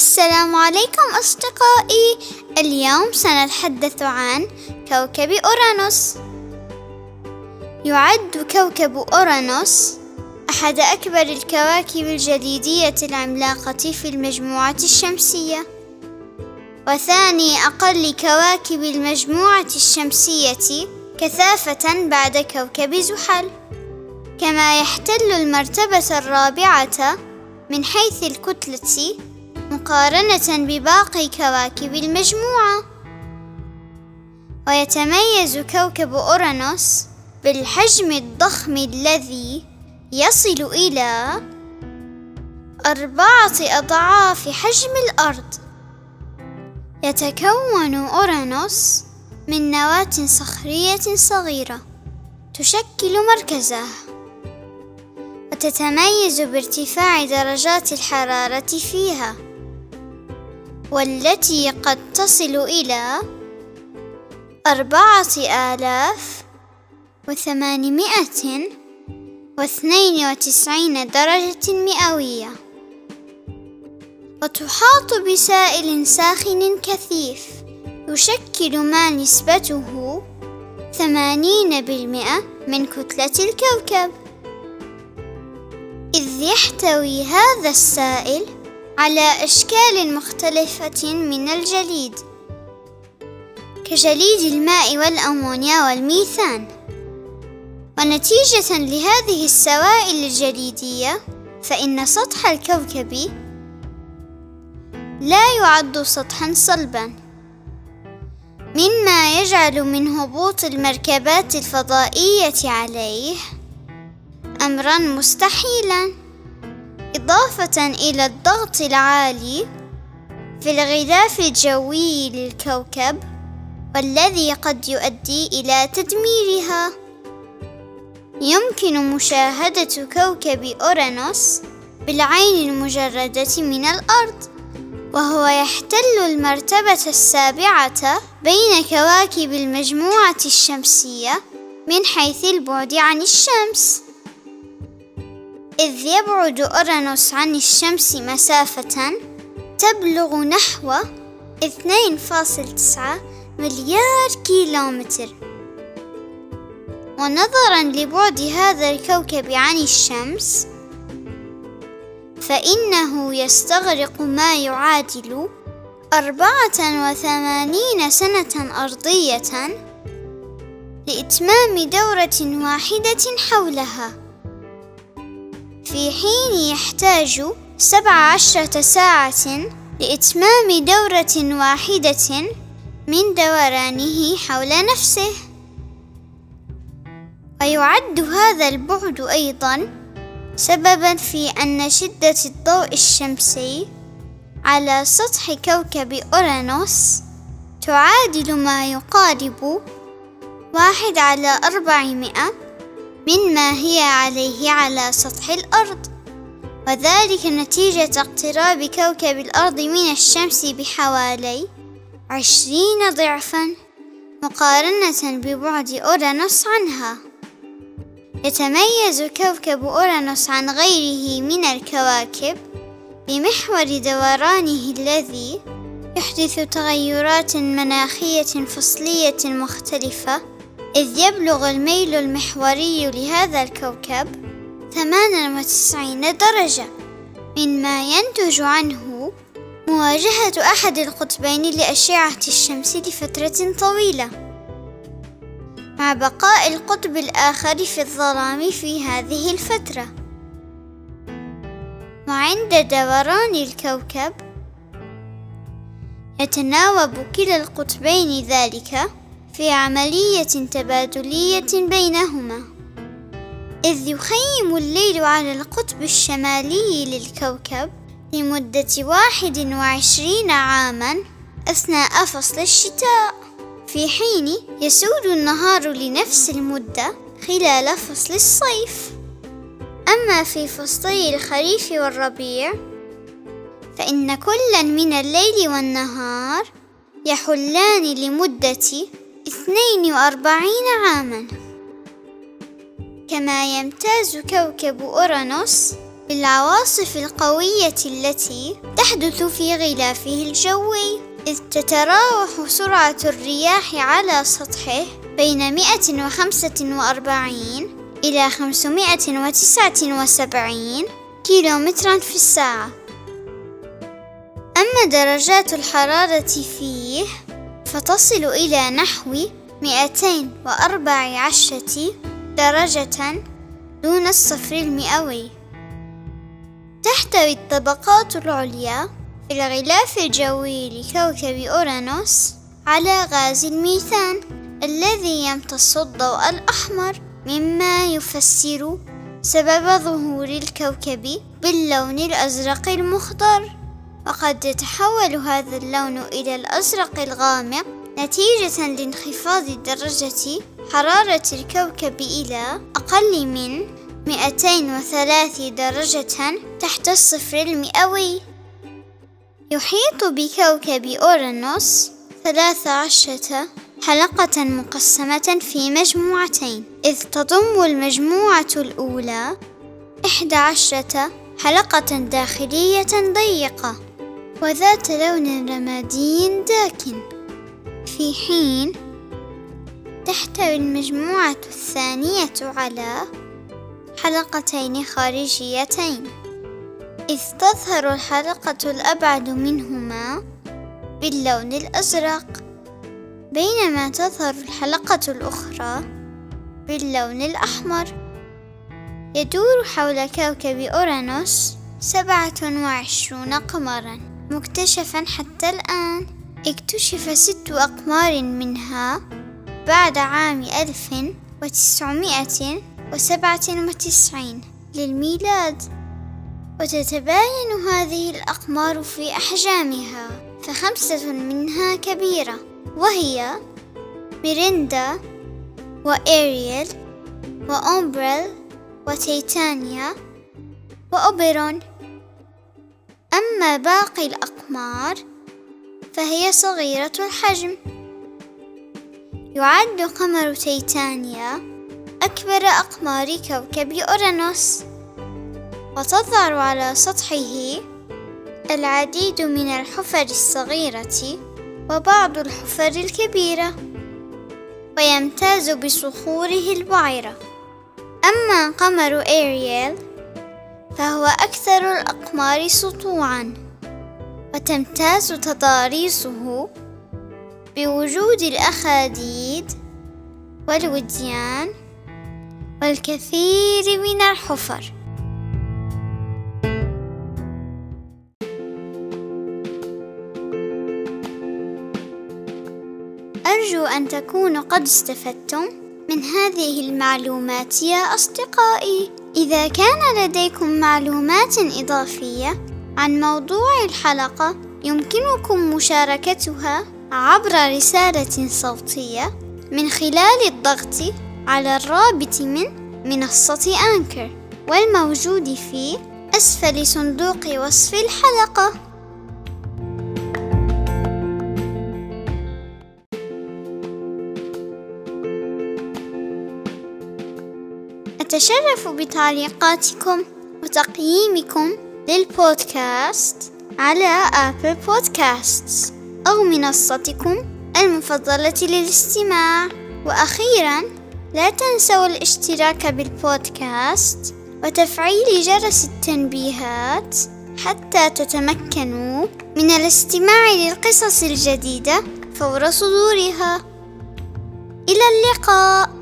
السلام عليكم أصدقائي. اليوم سنتحدث عن كوكب أورانوس. يعد كوكب أورانوس أحد أكبر الكواكب الجليدية العملاقة في المجموعة الشمسية وثاني أقل كواكب المجموعة الشمسية كثافة بعد كوكب زحل. كما يحتل المرتبة الرابعة من حيث الكتلة مقارنة بباقي كواكب المجموعة. ويتميز كوكب أورانوس بالحجم الضخم الذي يصل إلى أربعة أضعاف حجم الأرض. يتكون أورانوس من نواة صخرية صغيرة تشكل مركزه وتتميز بارتفاع درجات الحرارة فيها. والتي قد تصل إلى أربعة آلاف وثمانمائة واثنين وتسعين درجة مئوية. وتحاط بسائل ساخن كثيف يشكل ما نسبته ثمانين بالمئة من كتلة الكوكب. إذ يحتوي هذا السائل على أشكال مختلفة من الجليد كجليد الماء والأمونيا والميثان. ونتيجة لهذه السوائل الجليدية فإن سطح الكوكب لا يعد سطحا صلبا مما يجعل من هبوط المركبات الفضائية عليه أمرا مستحيلا. إضافة إلى الضغط العالي في الغلاف الجوي للكوكب والذي قد يؤدي إلى تدميرها. يمكن مشاهدة كوكب أورانوس بالعين المجردة من الأرض وهو يحتل المرتبة السابعة بين كواكب المجموعة الشمسية من حيث البعد عن الشمس. إذ يبعد أورانوس عن الشمس مسافة تبلغ نحو 2.9 مليار كيلومتر. ونظرا لبعد هذا الكوكب عن الشمس فإنه يستغرق ما يعادل أربعة وثمانين سنة أرضية لإتمام دورة واحدة حولها. في حين يحتاج سبع عشرة ساعة لإتمام دورة واحدة من دورانه حول نفسه. ويعد هذا البعد أيضا سببا في أن شدة الضوء الشمسي على سطح كوكب أورانوس تعادل ما يقارب واحد على أربعمائة مما هي عليه على سطح الأرض. وذلك نتيجة اقتراب كوكب الأرض من الشمس بحوالي عشرين ضعفا مقارنة ببعد أورانوس عنها. يتميز كوكب أورانوس عن غيره من الكواكب بمحور دورانه الذي يحدث تغيرات مناخية فصلية مختلفة إذ يبلغ الميل المحوري لهذا الكوكب 98 درجة. مما ينتج عنه مواجهة أحد القطبين لأشعة الشمس لفترة طويلة. مع بقاء القطب الآخر في الظلام في هذه الفترة. وعند دوران الكوكب يتناوب كلا القطبين ذلك في عملية تبادلية بينهما. إذ يخيم الليل على القطب الشمالي للكوكب لمدة واحد وعشرين عاما أثناء فصل الشتاء. في حين يسود النهار لنفس المدة خلال فصل الصيف. أما في فصلي الخريف والربيع فإن كلا من الليل والنهار يحلان لمدة اثنين وأربعين عاما. كما يمتاز كوكب أورانوس بالعواصف القوية التي تحدث في غلافه الجوي إذ تتراوح سرعة الرياح على سطحه بين 145 إلى 579 كيلومترا في الساعة. أما درجات الحرارة فيه فتصل إلى نحو 214 درجة دون الصفر المئوي. تحتوي الطبقات العليا في الغلاف الجوي لكوكب أورانوس على غاز الميثان الذي يمتص الضوء الأحمر مما يفسر سبب ظهور الكوكب باللون الأزرق المخضر. وقد يتحول هذا اللون إلى الأزرق الغامق نتيجة لانخفاض درجة حرارة الكوكب إلى أقل من 203 درجة تحت الصفر المئوي. يحيط بكوكب أورانوس ثلاث عشرة حلقة مقسمة في مجموعتين إذ تضم المجموعة الأولى إحدى عشرة حلقة داخلية ضيقة. وذات لون رمادي داكن. في حين تحتوي المجموعة الثانية على حلقتين خارجيتين. إذ تظهر الحلقة الأبعد منهما باللون الأزرق بينما تظهر الحلقة الأخرى باللون الأحمر. يدور حول كوكب أورانوس سبعة وعشرون قمرا. مكتشفا حتى الآن. اكتشف ست أقمار منها بعد عام ألف وتسعمائة وسبعة وتسعين للميلاد وتتباين هذه الأقمار في أحجامها فخمسة منها كبيرة وهي ميريندا وإيريل وأمبريل وتيتانيا وأوبرون أما باقي الأقمار فهي صغيرة الحجم. يعد قمر تيتانيا أكبر أقمار كوكب أورانوس. وتظهر على سطحه العديد من الحفر الصغيرة وبعض الحفر الكبيرة ويمتاز بصخوره البعيرة. أما قمر إيريال فهو أكثر الأقمار سطوعا وتمتاز تضاريسه بوجود الأخاديد والوديان والكثير من الحفر. أرجو أن تكونوا قد استفدتم من هذه المعلومات يا أصدقائي. إذا كان لديكم معلومات إضافية عن موضوع الحلقة يمكنكم مشاركتها عبر رسالة صوتية من خلال الضغط على الرابط من منصة أنكر والموجود في أسفل صندوق وصف الحلقة. أتشرف بتعليقاتكم وتقييمكم للبودكاست على آبل بودكاست أو منصتكم المفضلة للاستماع. وأخيرا لا تنسوا الاشتراك بالبودكاست وتفعيل جرس التنبيهات حتى تتمكنوا من الاستماع للقصص الجديدة فور صدورها. إلى اللقاء.